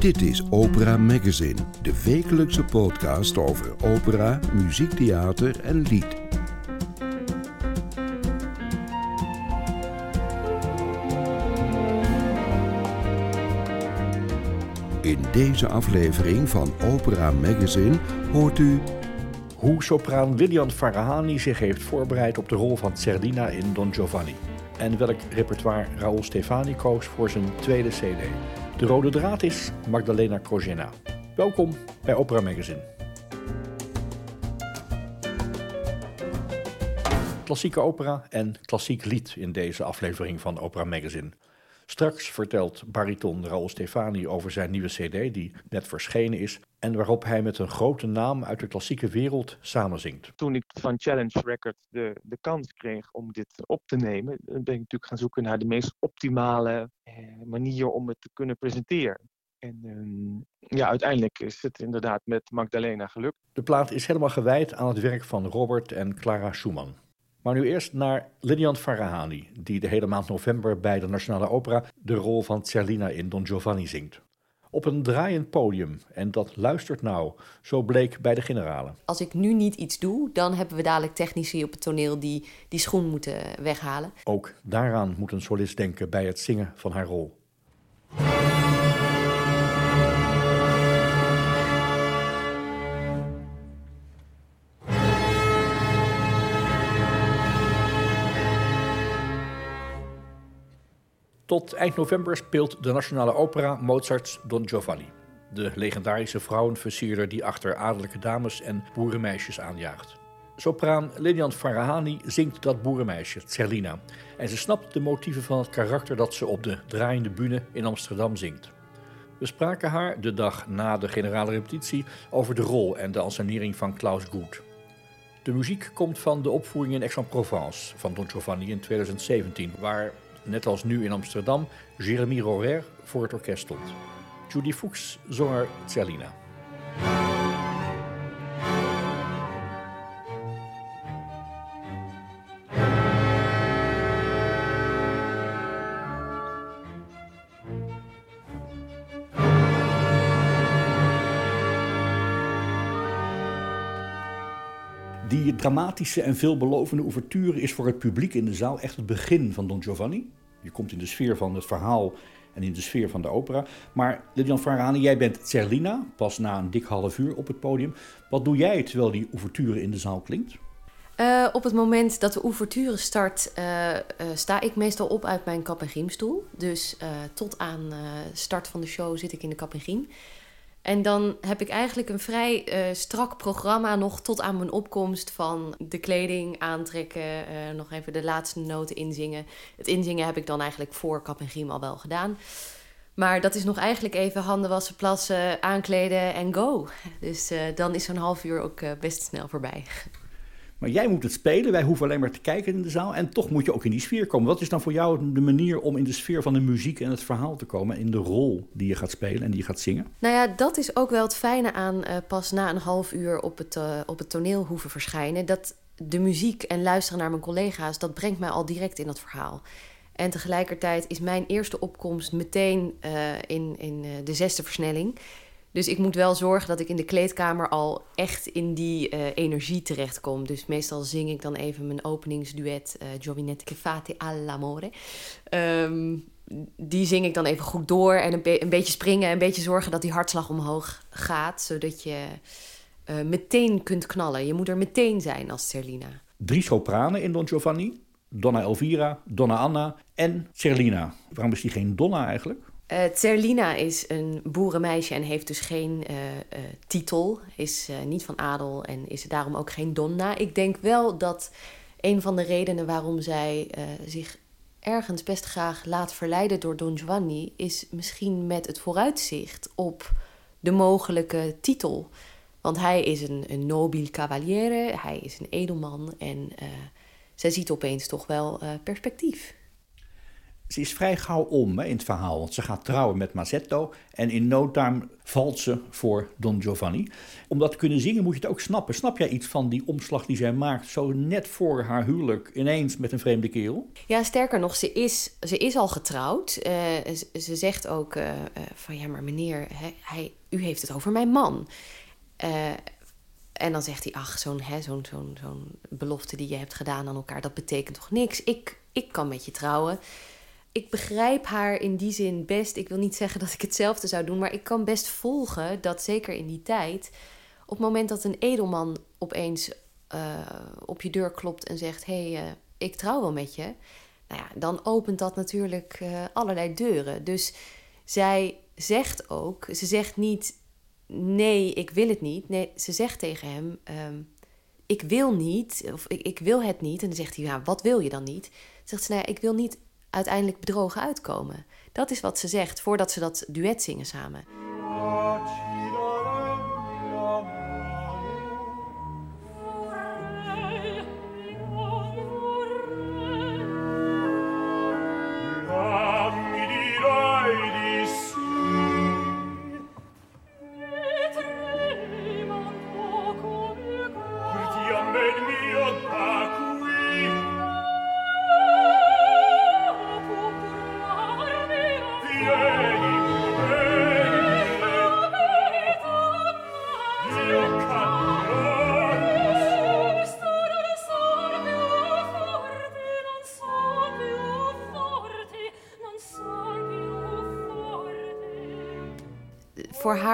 Dit is Opera Magazine, de wekelijkse podcast over opera, muziektheater en lied. In deze aflevering van Opera Magazine hoort u hoe sopraan Lilian Farahani zich heeft voorbereid op de rol van Zerdina in Don Giovanni. En welk repertoire Raoul Stefani koos voor zijn tweede CD. De rode draad is Magdalena Krojena. Welkom bij Opera Magazine. Klassieke opera en klassiek lied in deze aflevering van Opera Magazine. Straks vertelt bariton Raoul Stefani over zijn nieuwe CD die net verschenen is en waarop hij met een grote naam uit de klassieke wereld samenzingt. Toen ik van Challenge Records de, de kans kreeg om dit op te nemen, ben ik natuurlijk gaan zoeken naar de meest optimale eh, manier om het te kunnen presenteren. En ehm, ja, uiteindelijk is het inderdaad met Magdalena gelukt. De plaat is helemaal gewijd aan het werk van Robert en Clara Schumann. Maar nu eerst naar Lilian Farahani, die de hele maand november bij de Nationale Opera de rol van Zerlina in Don Giovanni zingt. Op een draaiend podium, en dat luistert nou, zo bleek bij de generale. Als ik nu niet iets doe, dan hebben we dadelijk technici op het toneel die die schoen moeten weghalen. Ook daaraan moet een solist denken bij het zingen van haar rol. Tot eind november speelt de Nationale Opera Mozart's Don Giovanni. De legendarische vrouwenversierder die achter adellijke dames en boerenmeisjes aanjaagt. Sopraan Lilian Farahani zingt dat boerenmeisje, Zerlina. En ze snapt de motieven van het karakter dat ze op de draaiende bühne in Amsterdam zingt. We spraken haar de dag na de generale repetitie over de rol en de ansenering van Klaus Gut. De muziek komt van de opvoering in Aix-en-Provence van Don Giovanni in 2017, waar net als nu in Amsterdam, Jérémy Rorer voor het orkest stond. Judy Fuchs zong er Zerlina. Dramatische en veelbelovende ouverture is voor het publiek in de zaal echt het begin van Don Giovanni. Je komt in de sfeer van het verhaal en in de sfeer van de opera. Maar Lilian Farani, jij bent Zerlina, pas na een dik half uur op het podium. Wat doe jij terwijl die ouverture in de zaal klinkt? Uh, op het moment dat de ouverture start, uh, uh, sta ik meestal op uit mijn kap- en griemstoel. Dus tot aan start van de show zit ik in de kap en griem. En dan heb ik eigenlijk een vrij uh, strak programma nog tot aan mijn opkomst van de kleding aantrekken, uh, nog even de laatste noten inzingen. Het inzingen heb ik dan eigenlijk voor Kap en Griem al wel gedaan. Maar dat is nog eigenlijk even handen wassen, plassen, aankleden en go. Dus uh, dan is zo'n half uur ook best snel voorbij. Maar jij moet het spelen, wij hoeven alleen maar te kijken in de zaal. En toch moet je ook in die sfeer komen. Wat is dan voor jou de manier om in de sfeer van de muziek en het verhaal te komen? In de rol die je gaat spelen en die je gaat zingen? Nou ja, dat is ook wel het fijne aan uh, pas na een half uur op het, uh, op het toneel hoeven verschijnen. Dat de muziek en luisteren naar mijn collega's, dat brengt mij al direct in dat verhaal. En tegelijkertijd is mijn eerste opkomst meteen uh, in, in de zesde versnelling. Dus ik moet wel zorgen dat ik in de kleedkamer al echt in die uh, energie terechtkom. Dus meestal zing ik dan even mijn openingsduet uh, Giovinette che fate all'amore. Um, die zing ik dan even goed door en een, een, beetje springen, een beetje zorgen dat die hartslag omhoog gaat, zodat je uh, meteen kunt knallen. Je moet er meteen zijn als Cerlina. Drie sopranen in Don Giovanni. Donna Elvira, Donna Anna en Cerlina. Waarom is die geen Donna eigenlijk? Uh, Zerlina is een boerenmeisje en heeft dus geen uh, uh, titel, is niet van adel en is daarom ook geen donna. Ik denk wel dat een van de redenen waarom zij zich ergens best graag laat verleiden door Don Giovanni is misschien met het vooruitzicht op de mogelijke titel. Want hij is een, een nobile cavaliere, hij is een edelman en zij ziet opeens toch wel perspectief. Ze is vrij gauw om hè, in het verhaal. Want ze gaat trouwen met Mazzetto. En in no time valt ze voor Don Giovanni. Om dat te kunnen zingen moet je het ook snappen. Snap jij iets van die omslag die zij maakt, zo net voor haar huwelijk, ineens met een vreemde kerel? Ja, sterker nog, ze is, ze is al getrouwd. Uh, ze, zegt ook uh, uh, van ja, maar meneer, hij, hij, u heeft het over mijn man. en dan zegt hij, ach, zo'n zo'n zo'n zo'n belofte die je hebt gedaan aan elkaar, dat betekent toch niks? Ik, ik kan met je trouwen ik begrijp haar in die zin best. Ik wil niet zeggen dat ik hetzelfde zou doen, maar ik kan best volgen dat zeker in die tijd, op het moment dat een edelman opeens uh, op je deur klopt en zegt: Hé, hey, uh, ik trouw wel met je. Nou ja, dan opent dat natuurlijk uh, allerlei deuren. Dus zij zegt ook: ze zegt niet nee, ik wil het niet. Nee, ze zegt tegen hem: um, Ik wil niet, of ik, ik, wil het niet. En dan zegt hij: Ja, wat wil je dan niet? zegt ze: Nou, ik wil niet uiteindelijk bedrogen uitkomen. Dat is wat ze zegt voordat ze dat duet zingen samen.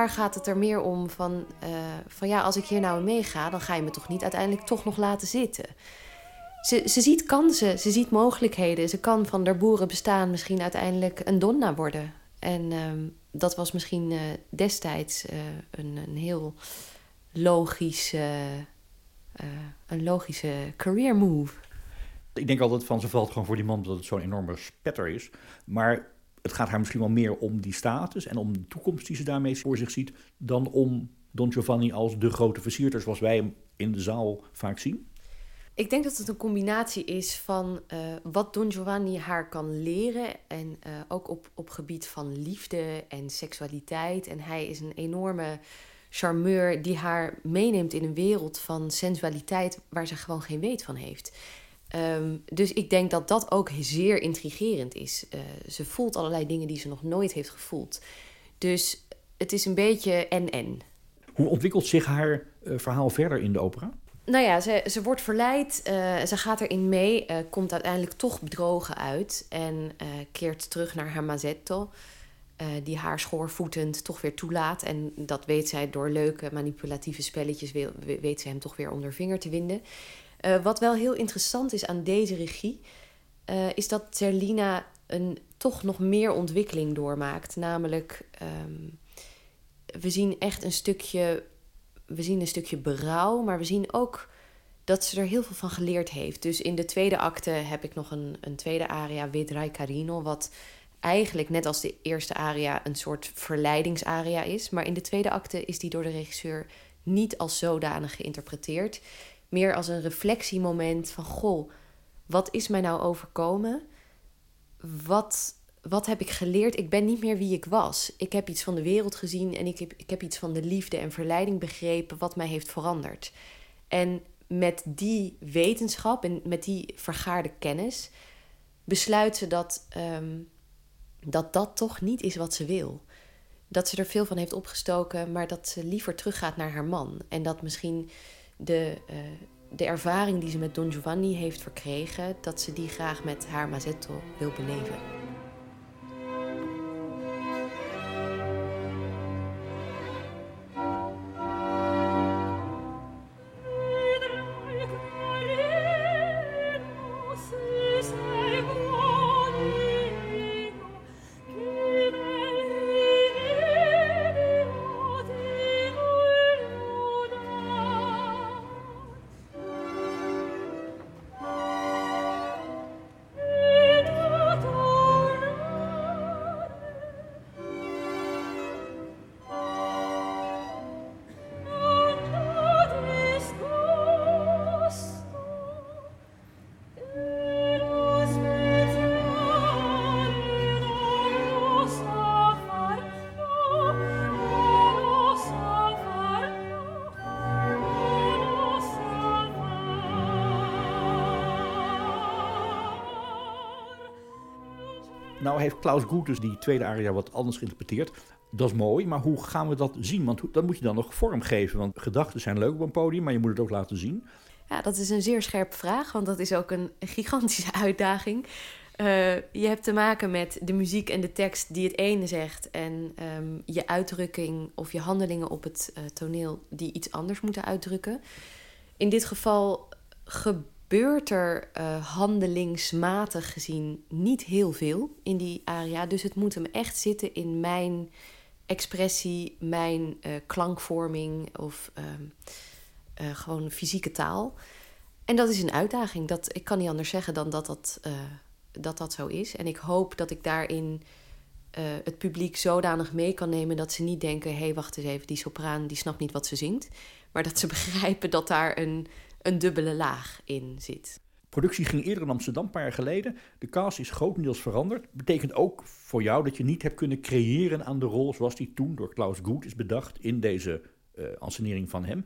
Gaat het er meer om van, uh, van ja, als ik hier nou meega, dan ga je me toch niet uiteindelijk toch nog laten zitten. Ze, ze ziet kansen, ze ziet mogelijkheden. Ze kan van der boeren bestaan misschien uiteindelijk een donna worden. En uh, dat was misschien uh, destijds uh, een, een heel logische, een logische career move. Ik denk altijd van ze valt gewoon voor die man dat het zo'n enorme spetter is. Maar het gaat haar misschien wel meer om die status en om de toekomst die ze daarmee voor zich ziet, dan om Don Giovanni als de grote versierder zoals wij hem in de zaal vaak zien? Ik denk dat het een combinatie is van uh, wat Don Giovanni haar kan leren. En uh, ook op, op gebied van liefde en seksualiteit. En hij is een enorme charmeur die haar meeneemt in een wereld van sensualiteit waar ze gewoon geen weet van heeft. Um, dus ik denk dat dat ook zeer intrigerend is. Uh, ze voelt allerlei dingen die ze nog nooit heeft gevoeld. Dus het is een beetje en-en. Hoe ontwikkelt zich haar uh, verhaal verder in de opera? Nou ja, ze, ze wordt verleid, uh, ze gaat erin mee, komt uiteindelijk toch bedrogen uit en keert terug naar haar mazzetto. die haar schoorvoetend toch weer toelaat. En dat weet zij door leuke manipulatieve spelletjes, weet ze hem toch weer onder vinger te winden. Uh, wat wel heel interessant is aan deze regie, uh, is dat Zerlina een toch nog meer ontwikkeling doormaakt. Namelijk, um, we zien echt een stukje, we zien een stukje berouw, maar we zien ook dat ze er heel veel van geleerd heeft. Dus in de tweede acte heb ik nog een, een tweede aria, Vedrai Carino, wat eigenlijk net als de eerste aria een soort verleidingsaria is. Maar in de tweede acte is die door de regisseur niet als zodanig geïnterpreteerd meer als een reflectiemoment van: Goh, wat is mij nou overkomen? Wat, wat heb ik geleerd? Ik ben niet meer wie ik was. Ik heb iets van de wereld gezien en ik heb, ik heb iets van de liefde en verleiding begrepen, wat mij heeft veranderd. En met die wetenschap en met die vergaarde kennis besluit ze dat, um, dat dat toch niet is wat ze wil. Dat ze er veel van heeft opgestoken, maar dat ze liever teruggaat naar haar man. En dat misschien de, uh, de ervaring die ze met Don Giovanni heeft verkregen, dat ze die graag met haar Mazzetto wil beleven. Nou heeft Klaus Goethes die tweede aria wat anders geïnterpreteerd. Dat is mooi, maar hoe gaan we dat zien? Want dat moet je dan nog vormgeven. Want gedachten zijn leuk op een podium, maar je moet het ook laten zien. Ja, dat is een zeer scherpe vraag, want dat is ook een gigantische uitdaging. Uh, je hebt te maken met de muziek en de tekst die het ene zegt en um, je uitdrukking of je handelingen op het uh, toneel die iets anders moeten uitdrukken. In dit geval gebeurt er uh, handelingsmatig gezien niet heel veel in die aria, dus het moet hem echt zitten in mijn expressie, mijn klankvorming of ehm, gewoon fysieke taal. En dat is een uitdaging. Dat, ik kan niet anders zeggen dan dat dat dat dat zo is. En ik hoop dat ik daarin het publiek zodanig mee kan nemen dat ze niet denken: hé, hey, wacht eens even, die sopraan die snapt niet wat ze zingt. Maar dat ze begrijpen dat daar een, een dubbele laag in zit. Productie ging eerder in Amsterdam, een paar jaar geleden. De cast is grotendeels veranderd. Betekent ook voor jou dat je niet hebt kunnen creëren aan de rol zoals die toen door Klaus Goed is bedacht in deze uh, van hem.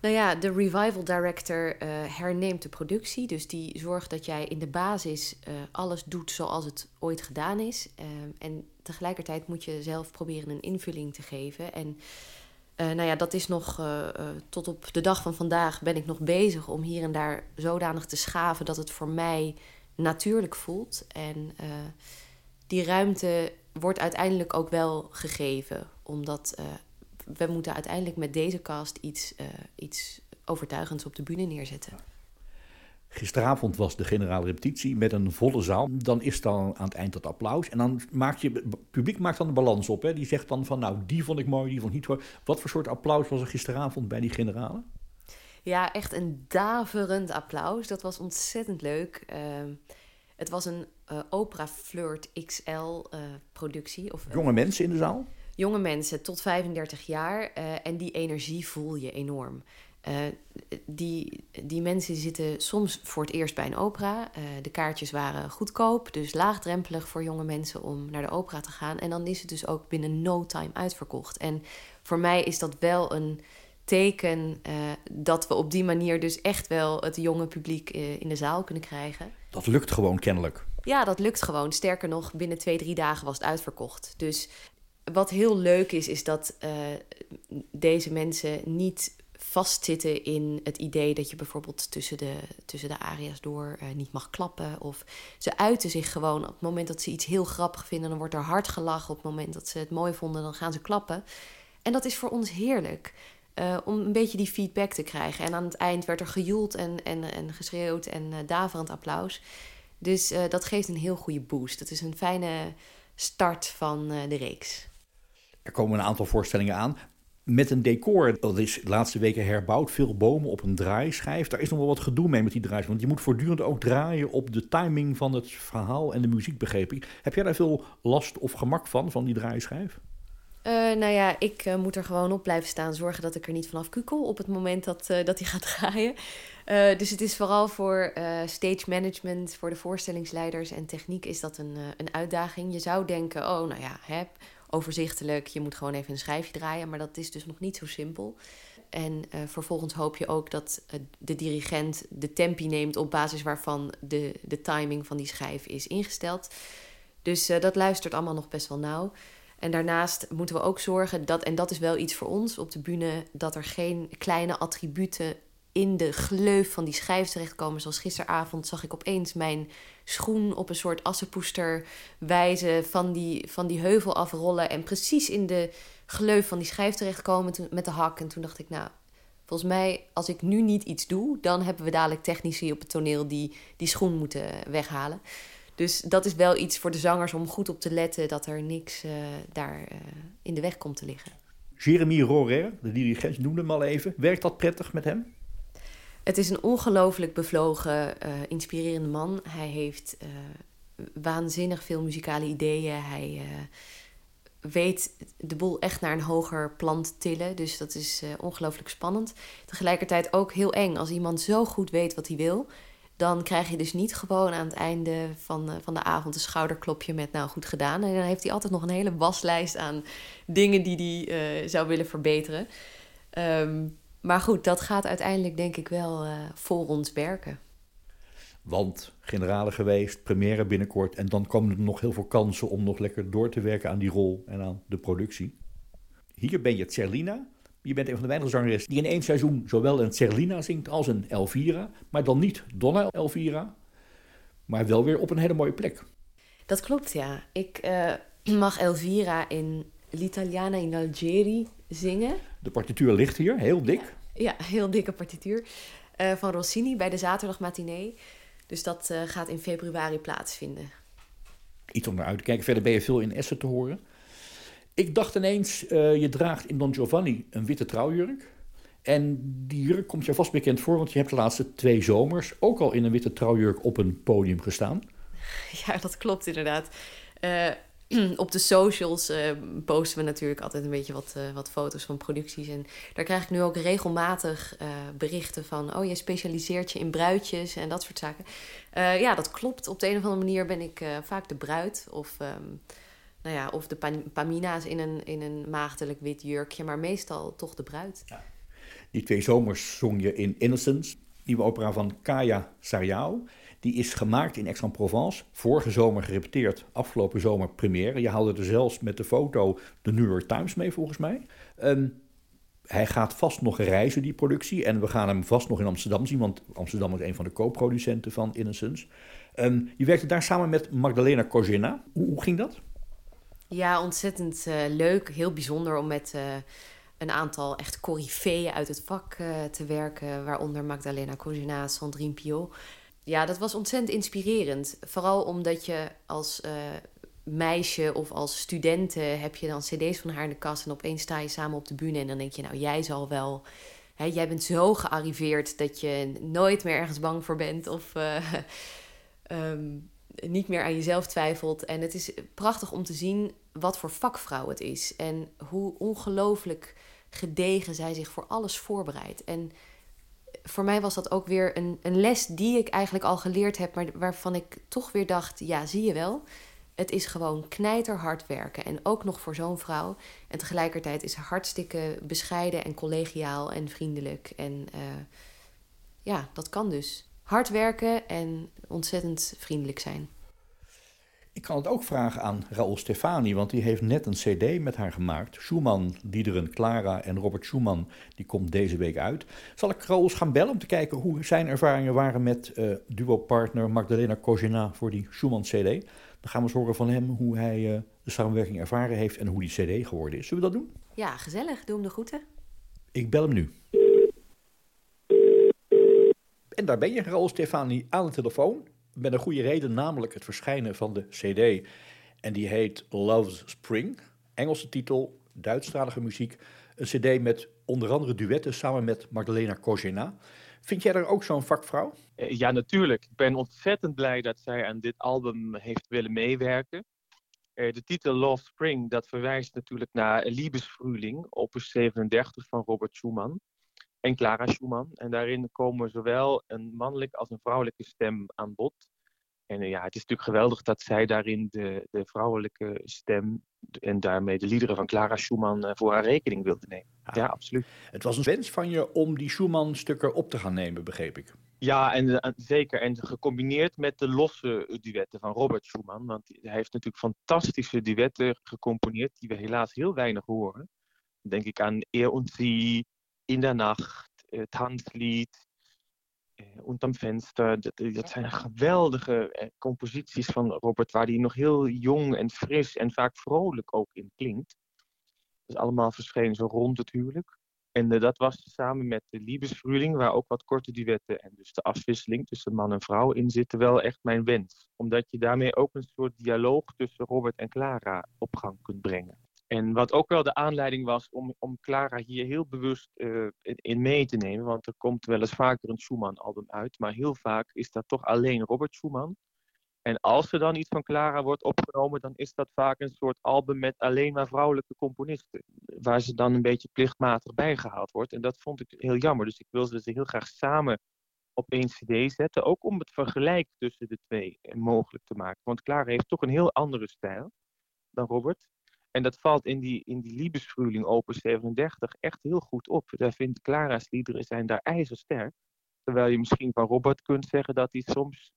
Nou ja, de revival director uh, herneemt de productie. Dus die zorgt dat jij in de basis uh, alles doet zoals het ooit gedaan is. Uh, en tegelijkertijd moet je zelf proberen een invulling te geven. En nou ja, dat is nog tot op de dag van vandaag ben ik nog bezig om hier en daar zodanig te schaven dat het voor mij natuurlijk voelt. En die ruimte wordt uiteindelijk ook wel gegeven, omdat we moeten uiteindelijk met deze cast iets, iets overtuigends op de bühne neerzetten. Gisteravond was de generale repetitie met een volle zaal. Dan is dan aan het eind dat applaus. En dan maakt je, het publiek maakt dan een balans op. Hè? Die zegt dan van, nou, die vond ik mooi, die vond ik niet mooi. Wat voor soort applaus was er gisteravond bij die generale? Ja, echt een daverend applaus. Dat was ontzettend leuk. Uh, het was een uh, Opera Flirt XL uh, productie. Of, Jonge mensen in de zaal? jonge mensen tot 35 jaar en die energie voel je enorm. Uh, die, die mensen zitten soms voor het eerst bij een opera. Uh, de kaartjes waren goedkoop, dus laagdrempelig voor jonge mensen om naar de opera te gaan. En dan is het dus ook binnen no time uitverkocht. En voor mij is dat wel een teken dat we op die manier dus echt wel het jonge publiek in de zaal kunnen krijgen. Dat lukt gewoon kennelijk. Ja, dat lukt gewoon. Sterker nog, binnen twee, drie dagen was het uitverkocht. Dus wat heel leuk is, is dat uh, deze mensen niet vastzitten in het idee dat je bijvoorbeeld tussen de, tussen de aria's door uh, niet mag klappen. Of ze uiten zich gewoon op het moment dat ze iets heel grappig vinden, dan wordt er hard gelachen. Op het moment dat ze het mooi vonden, dan gaan ze klappen. En dat is voor ons heerlijk. Uh, om een beetje die feedback te krijgen. En aan het eind werd er gejoeld en, en, en geschreeuwd en daverend applaus. Dus dat geeft een heel goede boost. Dat is een fijne start van de reeks. Er komen een aantal voorstellingen aan met een decor. Dat is de laatste weken herbouwd. Veel bomen op een draaischijf. Daar is nog wel wat gedoe mee met die draaischijf. Want je moet voortdurend ook draaien op de timing van het verhaal en de muziek, begreep ik. Heb jij daar veel last of gemak van, van die draaischijf? Uh, nou ja, ik uh, moet er gewoon op blijven staan. Zorgen dat ik er niet vanaf kukel op het moment dat, uh, dat hij gaat draaien. dus het is vooral voor stage management, voor de voorstellingsleiders en techniek is dat een, een uitdaging. Je zou denken, oh nou ja, heb overzichtelijk. Je moet gewoon even een schijfje draaien, maar dat is dus nog niet zo simpel. En uh, vervolgens hoop je ook dat uh, de dirigent de tempi neemt op basis waarvan de, de timing van die schijf is ingesteld. Dus uh, dat luistert allemaal nog best wel nauw. En daarnaast moeten we ook zorgen dat, en dat is wel iets voor ons op de bühne, dat er geen kleine attributen in de gleuf van die schijf terechtkomen. Zoals gisteravond zag ik opeens mijn schoen op een soort assenpoester wijze van die, van die heuvel afrollen. En precies in de gleuf van die schijf terechtkomen met de hak. En toen dacht ik, nou, volgens mij, als ik nu niet iets doe, dan hebben we dadelijk technici op het toneel die die schoen moeten weghalen. Dus dat is wel iets voor de zangers om goed op te letten dat er niks uh, daar uh, in de weg komt te liggen. Jeremy Rorer, de dirigent, noemde hem al even. Werkt dat prettig met hem? Het is een ongelooflijk bevlogen, uh, inspirerende man. Hij heeft uh, waanzinnig veel muzikale ideeën. Hij uh, weet de boel echt naar een hoger plan te tillen. Dus dat is ongelooflijk spannend. Tegelijkertijd ook heel eng. Als iemand zo goed weet wat hij wil, dan krijg je dus niet gewoon aan het einde van, van de avond een schouderklopje met nou goed gedaan. En dan heeft hij altijd nog een hele waslijst aan dingen die hij zou willen verbeteren. Um, maar goed, dat gaat uiteindelijk denk ik wel uh, voor ons werken. Want generale geweest, première binnenkort. En dan komen er nog heel veel kansen om nog lekker door te werken aan die rol en aan de productie. Hier ben je Cerlina. Je bent een van de weinige zangeres die in één seizoen zowel een Cerlina zingt als een Elvira. Maar dan niet Donna Elvira, maar wel weer op een hele mooie plek. Dat klopt, ja. Ik eh, mag Elvira in L'Italiana in Algeri zingen. De partituur ligt hier, heel dik. Ja, heel dikke partituur. Uh, van Rossini bij de zaterdagmatinee. Dus dat uh, gaat in februari plaatsvinden. Iets om naar uit te kijken. Verder ben je veel in Essen te horen. Ik dacht ineens, uh, je draagt in Don Giovanni een witte trouwjurk. En die jurk komt je vast bekend voor, want je hebt de laatste twee zomers ook al in een witte trouwjurk op een podium gestaan. Ja, dat klopt inderdaad. Op de socials uh, posten we natuurlijk altijd een beetje wat, uh, wat foto's van producties. En daar krijg ik nu ook regelmatig uh, berichten van... oh, je specialiseert je in bruidjes en dat soort zaken. ja, dat klopt. Op de een of andere manier ben ik vaak de bruid. Of, um, nou ja, of de Pamina's in een, in een maagdelijk wit jurkje. Maar meestal toch de bruid. Ja. Die twee zomers zong je in Innocence, nieuwe opera van Kaya Sariao... Die is gemaakt in Aix-en-Provence. Vorige zomer gerepeteerd, afgelopen zomer première. Je haalde er zelfs met de foto de New York Times mee, volgens mij. Um, hij gaat vast nog reizen, die productie. En we gaan hem vast nog in Amsterdam zien, want Amsterdam is een van de co-producenten van Innocence. Um, je werkte daar samen met Magdalena Kozina. Hoe, ging dat? Ja, ontzettend uh, leuk. Heel bijzonder om met uh, een aantal echt coryfeeën uit het vak uh, te werken. Waaronder Magdalena Kozina, Sandrine Pio ja, dat was ontzettend inspirerend. Vooral omdat je als uh, meisje of als studenten heb je dan cd's van haar in de kast... en opeens sta je samen op de bühne en dan denk je... nou, jij zal wel... Hè, jij bent zo gearriveerd dat je nooit meer ergens bang voor bent... of uh, um, niet meer aan jezelf twijfelt. En het is prachtig om te zien wat voor vakvrouw het is... en hoe ongelooflijk gedegen zij zich voor alles voorbereidt. En voor mij was dat ook weer een, een les die ik eigenlijk al geleerd heb, maar waarvan ik toch weer dacht: ja, zie je wel. Het is gewoon knijterhard werken. En ook nog voor zo'n vrouw. En tegelijkertijd is ze hartstikke bescheiden en collegiaal en vriendelijk. En uh, ja, dat kan dus. Hard werken en ontzettend vriendelijk zijn. Ik kan het ook vragen aan Raoul Stefani, want die heeft net een cd met haar gemaakt. Schumann, Diederen, Clara en Robert Schumann, die komt deze week uit. Zal ik Raoul gaan bellen om te kijken hoe zijn ervaringen waren met uh, duo-partner Magdalena Kozina voor die Schumann-cd? Dan gaan we eens horen van hem hoe hij uh, de samenwerking ervaren heeft en hoe die cd geworden is. Zullen we dat doen? Ja, gezellig. Doe hem de groeten. Ik bel hem nu. En daar ben je, Raoul Stefani, aan de telefoon met een goede reden, namelijk het verschijnen van de CD. En die heet Love's Spring. Engelse titel, Duitsstalige muziek. Een CD met onder andere duetten samen met Magdalena Kozena. Vind jij er ook zo'n vakvrouw? Eh, ja, natuurlijk. Ik ben ontzettend blij dat zij aan dit album heeft willen meewerken. Eh, de titel Love Spring, dat verwijst natuurlijk naar Liebesfrühling, opus 37 van Robert Schumann en Clara Schumann. En daarin komen zowel een mannelijke als een vrouwelijke stem aan bod. En ja, het is natuurlijk geweldig dat zij daarin de, de vrouwelijke stem en daarmee de liederen van Clara Schumann eh, voor haar rekening wilde nemen. Ja, absoluut. Het was een wens van je om die Schumann-stukken op te gaan nemen, begreep ik. Ja, en, en, zeker. En gecombineerd met de losse duetten van Robert Schumann. Want hij heeft natuurlijk fantastische duetten gecomponeerd die we helaas heel weinig horen. Denk ik aan Eer und Sie, In der Nacht, uh, Tanzlied, Unterm Venster. Dat, dat zijn geweldige composities van Robert, waar hij nog heel jong en fris en vaak vrolijk ook in klinkt. Dat is allemaal verschenen zo rond het huwelijk. En dat was samen met de Liebesfrühling, waar ook wat korte duetten en dus de afwisseling tussen man en vrouw in zitten, wel echt mijn wens. Omdat je daarmee ook een soort dialoog tussen Robert en Clara op gang kunt brengen. En wat ook wel de aanleiding was om, om Clara hier heel bewust uh, in mee te nemen. Want er komt wel eens vaker een Schumann-album uit. Maar heel vaak is dat toch alleen Robert Schumann. En als er dan iets van Clara wordt opgenomen, dan is dat vaak een soort album met alleen maar vrouwelijke componisten. Waar ze dan een beetje plichtmatig bijgehaald wordt. En dat vond ik heel jammer. Dus ik wilde ze heel graag samen op één cd zetten. Ook om het vergelijk tussen de twee mogelijk te maken. Want Clara heeft toch een heel andere stijl dan Robert. En dat valt in die, in die Liebesfrühling Opus 37 echt heel goed op. Daar vindt Clara's liederen zijn daar ijzersterk. Terwijl je misschien van Robert kunt zeggen dat hij soms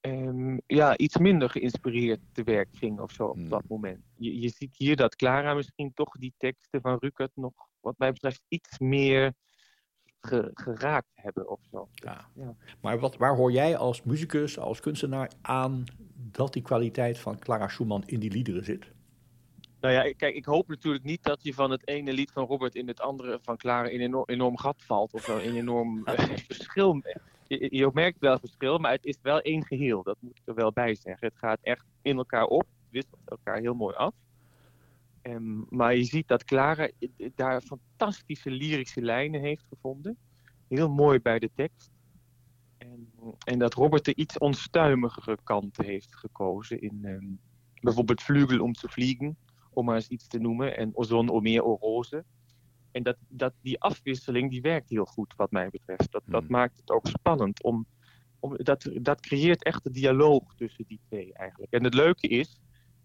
ehm, ja, iets minder geïnspireerd te werk ging of zo op Hmm. dat moment. Je, je ziet hier dat Clara misschien toch die teksten van Rukert nog, wat mij betreft, iets meer ge- geraakt hebben of zo. Ja. Ja. Maar wat, waar hoor jij als muzikus, als kunstenaar aan dat die kwaliteit van Clara Schumann in die liederen zit? Nou ja, kijk, ik hoop natuurlijk niet dat je van het ene lied van Robert in het andere van Clara een enorm, enorm gat valt. Of een enorm eh, verschil. Je, je merkt wel verschil, maar het is wel één geheel. Dat moet ik er wel bij zeggen. Het gaat echt in elkaar op, wisselt elkaar heel mooi af. Ehm, maar je ziet dat Clara daar fantastische lyrische lijnen heeft gevonden. Heel mooi bij de tekst. En, en dat Robert de iets onstuimigere kant heeft gekozen in ehm, bijvoorbeeld Vlugel om te vliegen om maar eens iets te noemen. En Ozon, Omer, Orose. En dat, dat, die afwisseling die werkt heel goed wat mij betreft. Dat, dat Hmm. maakt het ook spannend. Om, om, dat, dat creëert echt een dialoog tussen die twee eigenlijk. En het leuke is,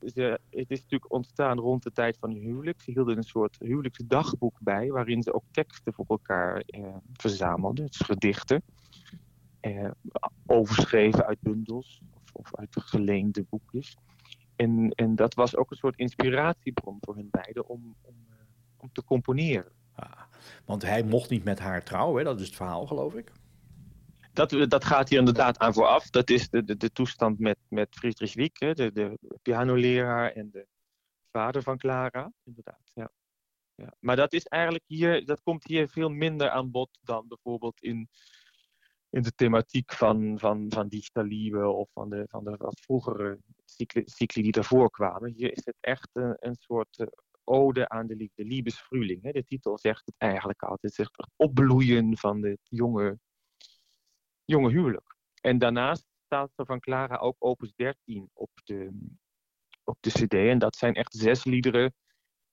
ze, het is natuurlijk ontstaan rond de tijd van hun huwelijk. Ze hielden een soort huwelijksdagboek bij, waarin ze ook teksten voor elkaar eh, verzamelden. Dus gedichten. Eh, overschreven uit bundels of, of uit geleende boekjes. En, en dat was ook een soort inspiratiebron voor hun beiden om, om, eh, om te componeren. Ah, want hij mocht niet met haar trouwen, hè? dat is het verhaal geloof ik. Dat, dat gaat hier inderdaad aan vooraf. Dat is de, de, de toestand met, met Friedrich Wieck, hè, de, de pianoleraar en de vader van Clara. Inderdaad, ja. ja. Maar dat is eigenlijk hier, dat komt hier veel minder aan bod dan bijvoorbeeld in, in de thematiek van, van, van of van de, van de wat vroegere cycli, die daarvoor kwamen. Hier is het echt een, een soort eh, ode aan de liefde, Liebesfrühling. Hè. De titel zegt het eigenlijk altijd. Het zegt het opbloeien van het jonge, jonge huwelijk. En daarnaast staat er van Clara ook opus 13 op de, op de cd. En dat zijn echt zes liederen,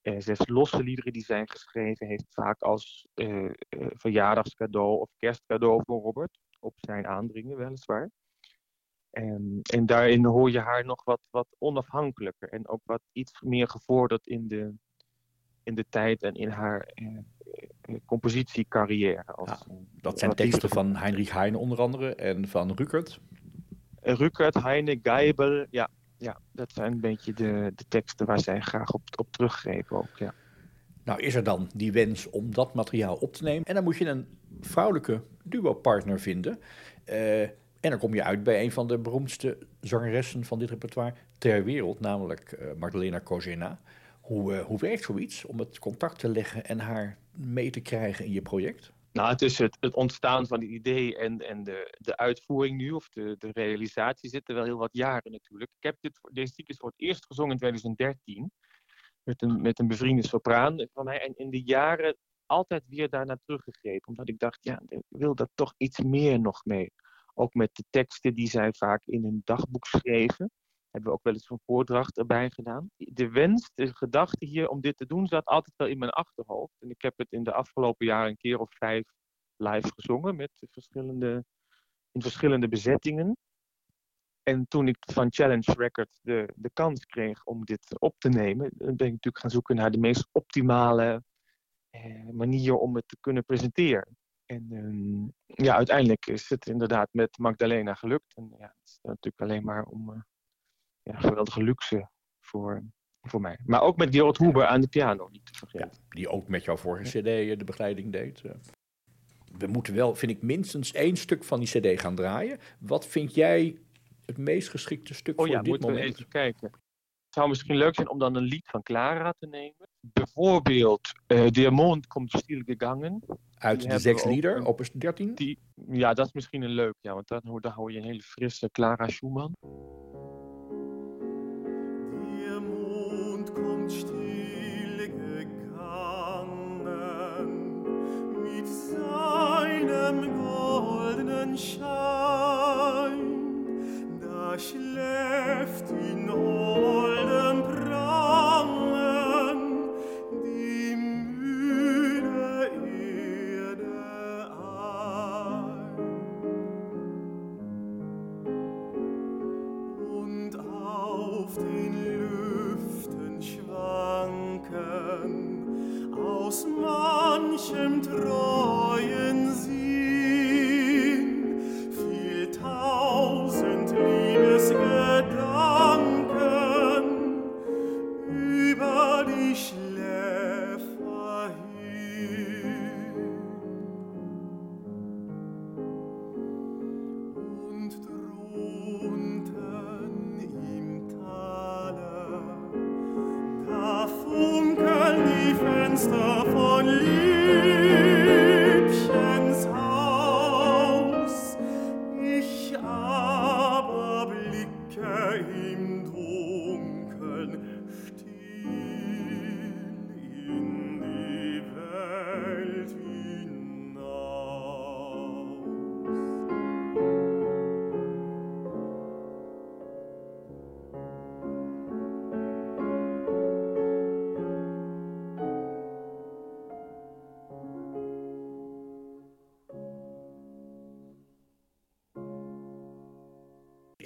eh, zes losse liederen die zijn geschreven. Heeft vaak als eh, eh, verjaardagscadeau of kerstcadeau voor Robert. Op zijn aandringen weliswaar. En, en daarin hoor je haar nog wat, wat onafhankelijker. En ook wat iets meer gevorderd in de, in de tijd en in haar eh, eh, compositiecarrière. Als, Ja, eh, Dat zijn teksten van Heinrich Heine onder andere en van Rukert. Eh, Rückert, Heine, Geibel, ja, ja, dat zijn een beetje de, de teksten waar zij graag op, op teruggrepen ook, ja. Nou is er dan die wens om dat materiaal op te nemen. En dan moet je een vrouwelijke duo-partner vinden. Eh, en dan kom je uit bij een van de beroemdste zangeressen van dit repertoire ter wereld, namelijk eh, Magdalena Kozena. Hoe, eh, hoe werkt zoiets om het contact te leggen en haar mee te krijgen in je project? Nou, het is het, het ontstaan van het idee en, en de, de uitvoering nu, of de, de realisatie, zitten wel heel wat jaren natuurlijk. Ik heb dit, deze cyclus voor het eerst gezongen in 2013, met een, met een bevriende sopraan van mij. En in de jaren altijd weer daarnaar teruggegrepen, omdat ik dacht, ja, ik wil daar toch iets meer nog mee. Ook met de teksten die zij vaak in een dagboek schreven. Hebben we ook wel eens een voordracht erbij gedaan. De wens, de gedachte hier om dit te doen, zat altijd wel in mijn achterhoofd. En ik heb het in de afgelopen jaren een keer of vijf live gezongen met verschillende, in verschillende bezettingen. En toen ik van Challenge Records de, de kans kreeg om dit op te nemen, ben ik natuurlijk gaan zoeken naar de meest optimale eh, manier om het te kunnen presenteren. En ehm, ja, uiteindelijk is het inderdaad met Magdalena gelukt. En ja, het is natuurlijk alleen maar om eh, ja, geweldige luxe voor, voor mij. Maar ook met Gerald Huber aan de piano, niet te vergeten. Ja, die ook met jouw vorige cd eh, de begeleiding deed. eh. We moeten wel, vind ik, minstens één stuk van die cd gaan draaien. Wat vind jij het meest geschikte stuk Oh voor ja, dit moeten we moment? even kijken. Het zou misschien leuk zijn om dan een lied van Clara te nemen. Bijvoorbeeld uh, Der Mond komt stil gegangen. Uit Die de zes lieder, opus 13? Die, ja, dat is misschien een leuk, ja, want dan hoor, dan hoor je een hele frisse Clara Schumann. Der Mond kommt still gegangen mit seinem goldenen Schein.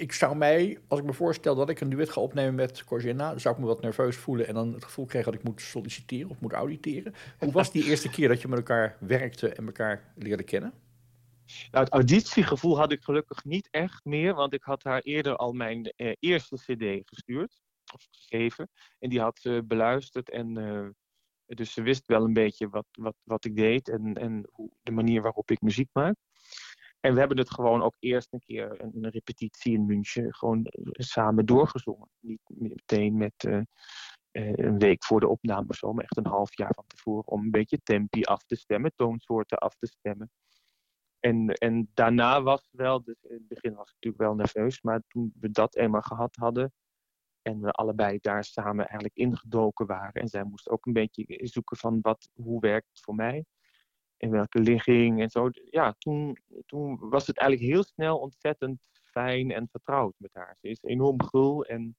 Ik zou mij, als ik me voorstel dat ik een duet ga opnemen met Corgina, zou ik me wat nerveus voelen en dan het gevoel krijgen dat ik moet solliciteren of moet auditeren. Hoe was die eerste keer dat je met elkaar werkte en elkaar leerde kennen? Nou, het auditiegevoel had ik gelukkig niet echt meer, want ik had haar eerder al mijn eh, eerste CD gestuurd, of gegeven. En die had ze beluisterd en eh, dus ze wist wel een beetje wat, wat, wat ik deed en, en hoe, de manier waarop ik muziek maak. En we hebben het gewoon ook eerst een keer een, repetitie in München gewoon eh, samen doorgezongen. Niet meteen met eh, eh, een week voor de opname of zo, maar echt een half jaar van tevoren om een beetje tempi af te stemmen, toonsoorten af te stemmen. En, en daarna was wel, dus in het begin was ik natuurlijk wel nerveus, maar toen we dat eenmaal gehad hadden en we allebei daar samen eigenlijk ingedoken waren en zij moest ook een beetje zoeken van wat, hoe werkt het voor mij in welke ligging en zo. Ja, toen, toen was het eigenlijk heel snel ontzettend fijn en vertrouwd met haar. Ze is enorm gul en,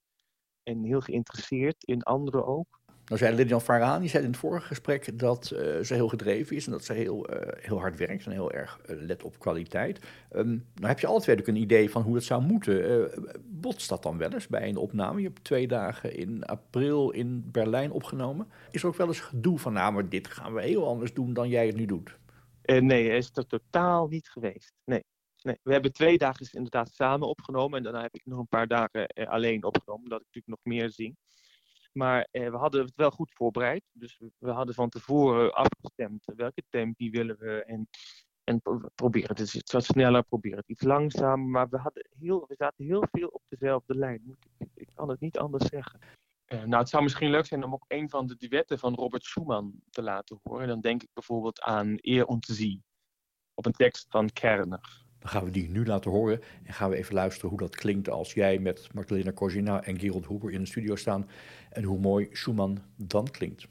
en heel geïnteresseerd in anderen ook. Nou zei Lilian Farahani zei in het vorige gesprek dat eh, ze heel gedreven is en dat ze heel, eh, heel hard werkt en heel erg eh, let op kwaliteit. Ehm, nou heb je twee ook een idee van hoe het zou moeten. Botst dat dan wel eens bij een opname? Je hebt twee dagen in april in Berlijn opgenomen. Is er ook wel eens gedoe van, nou maar dit gaan we heel anders doen dan jij het nu doet? Nee, is er totaal niet geweest. Nee. nee. We hebben twee dagen inderdaad samen opgenomen en daarna heb ik nog een paar dagen alleen opgenomen, omdat ik natuurlijk nog meer zing. Maar eh, we hadden het wel goed voorbereid. Dus we, hadden van tevoren afgestemd welke tempi willen we. En, en pro- proberen het iets wat sneller, proberen het iets langzamer. Maar we, hadden heel, we zaten heel veel op dezelfde lijn. Ik, kan het niet anders zeggen. Eh, nou, het zou misschien leuk zijn om ook een van de duetten van Robert Schumann te laten horen. Dan denk ik bijvoorbeeld aan Eer und Sie. Op een tekst van Kerner. Dan gaan we die nu laten horen en gaan we even luisteren hoe dat klinkt als jij met Magdalena Corgina en Gerald Huber in de studio staan en hoe mooi Schumann dan klinkt.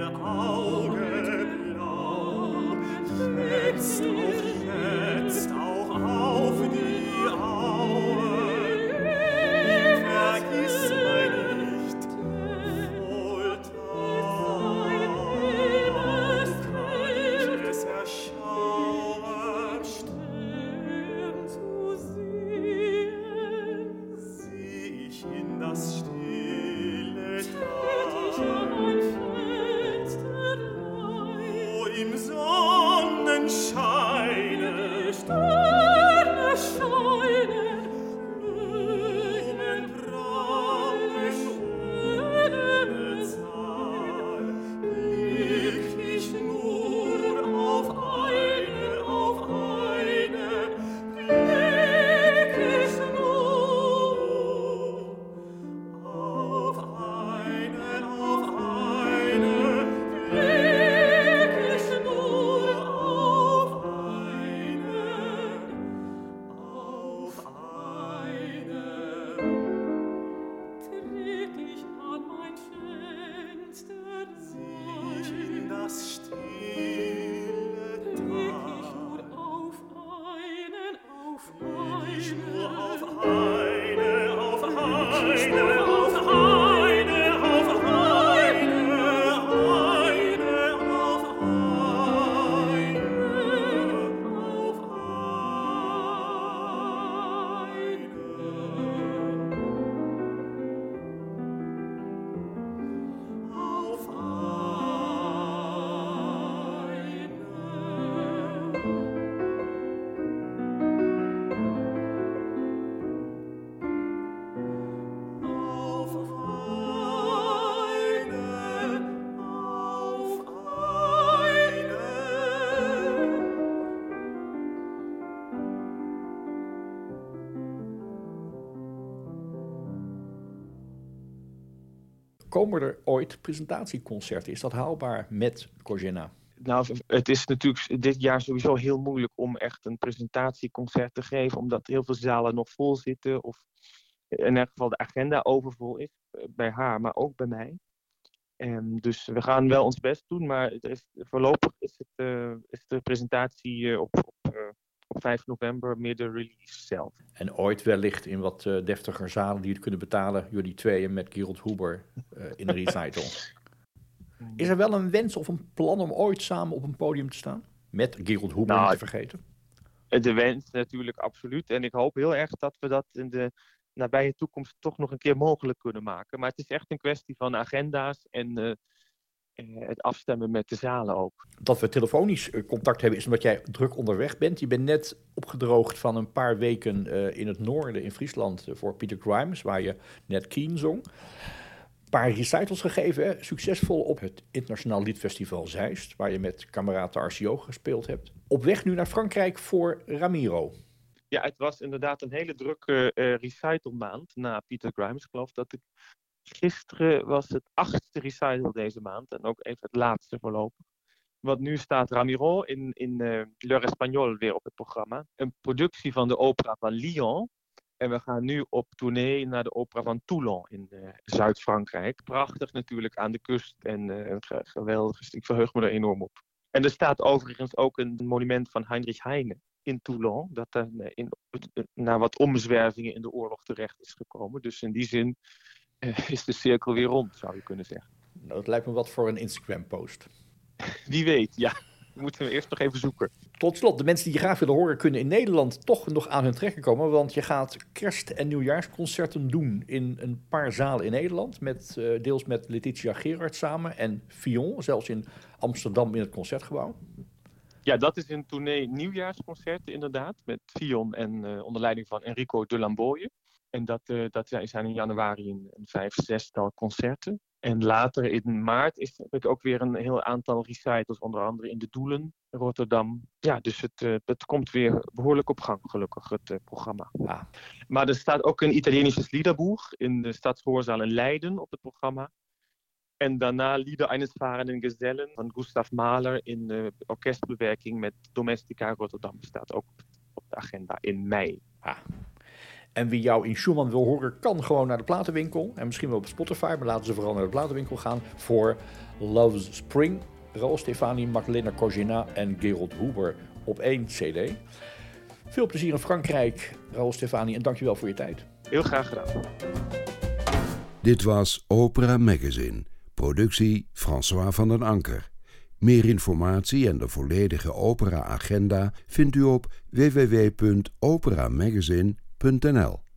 ihr Auge Komen er ooit presentatieconcerten? Is dat haalbaar met Cogena? Nou, het is natuurlijk dit jaar sowieso heel moeilijk om echt een presentatieconcert te geven, omdat heel veel zalen nog vol zitten of in elk geval de agenda overvol is eh, bij haar, maar ook bij mij. En dus we gaan wel ons best doen, maar voorlopig is, het, eh, is de presentatie eh, op, op, op 5 november meer de release zelf. En ooit wellicht in wat eh, deftiger zalen die het kunnen betalen, jullie tweeën met Gerald Huber eh, in een recital. Is er wel een wens of een plan om ooit samen op een podium te staan? Met Gerald Huber Nou, niet te vergeten. De wens natuurlijk absoluut. En ik hoop heel erg dat we dat in de nabije toekomst toch nog een keer mogelijk kunnen maken. Maar het is echt een kwestie van agenda's en eh, het afstemmen met de zalen ook. Dat we telefonisch eh, contact hebben is omdat jij druk onderweg bent. Je bent net opgedroogd van een paar weken eh, in het noorden in Friesland eh, voor Peter Grimes, waar je net Keen zong. Een paar recitals gegeven, hè? succesvol op het Internationaal Liedfestival Zeist, waar je met Camerata Arcio gespeeld hebt. Op weg nu naar Frankrijk voor Ramiro. Ja, het was inderdaad een hele drukke eh recitalmaand na Peter Grimes. Ik geloof dat ik gisteren was het achtste recital deze maand en ook even het laatste voorlopig. Want nu staat Ramiro in, in eh L'Heure Espagnol weer op het programma. Een productie van de opera van Lyon. En we gaan nu op tournee naar de opera van Toulon in eh, Zuid-Frankrijk. Prachtig natuurlijk aan de kust en eh, ge- geweldig. Dus Ik verheug me er enorm op. En er staat overigens ook een monument van Heinrich Heine in Toulon. Dat in, na wat omzwervingen in de oorlog terecht is gekomen. Dus in die zin is de cirkel weer rond, zou je kunnen zeggen. Nou, dat lijkt me wat voor een Instagram-post. Wie weet, ja. Moeten we eerst nog even zoeken. Tot slot, de mensen die je graag willen horen kunnen in Nederland toch nog aan hun trekken komen. Want je gaat kerst- en nieuwjaarsconcerten doen in een paar zalen in Nederland. Met, eh, deels met Letitia Gerard samen en Fion, zelfs in Amsterdam in het Concertgebouw. Ja, dat is een tournee nieuwjaarsconcerten inderdaad. Met Fion en eh, onder leiding van Enrico de Lamboye. En dat, eh, dat zijn in januari een, een vijf, zestal concerten. En later in maart is, heb ik ook weer een heel aantal recitals, onder andere in de Doelen, Rotterdam. Ja, dus het, eh, het komt weer behoorlijk op gang, gelukkig, het eh, programma. Maar er staat ook een Italienisches Liederbuch in de Stadsgehoorzaal in Leiden op het programma. En daarna Lieder eines fahrenden Gesellen van Gustav Mahler in eh, orkestbewerking met Domestica Rotterdam staat ook op de agenda in mei. Ah. En wie jou in Schumann wil horen, kan gewoon naar de platenwinkel. En misschien wel op Spotify, maar laten ze vooral naar de platenwinkel gaan voor Love's Spring. Raoul Stefani, Magdalena Cogina en Gerald Huber op één CD. Veel plezier in Frankrijk, Raoul Stefani, en dankjewel voor je tijd. Heel graag gedaan. Dit was Opera Magazine, productie François van den Anker. Meer informatie en de volledige opera-agenda vindt u op www.operamagazine.nl. .nl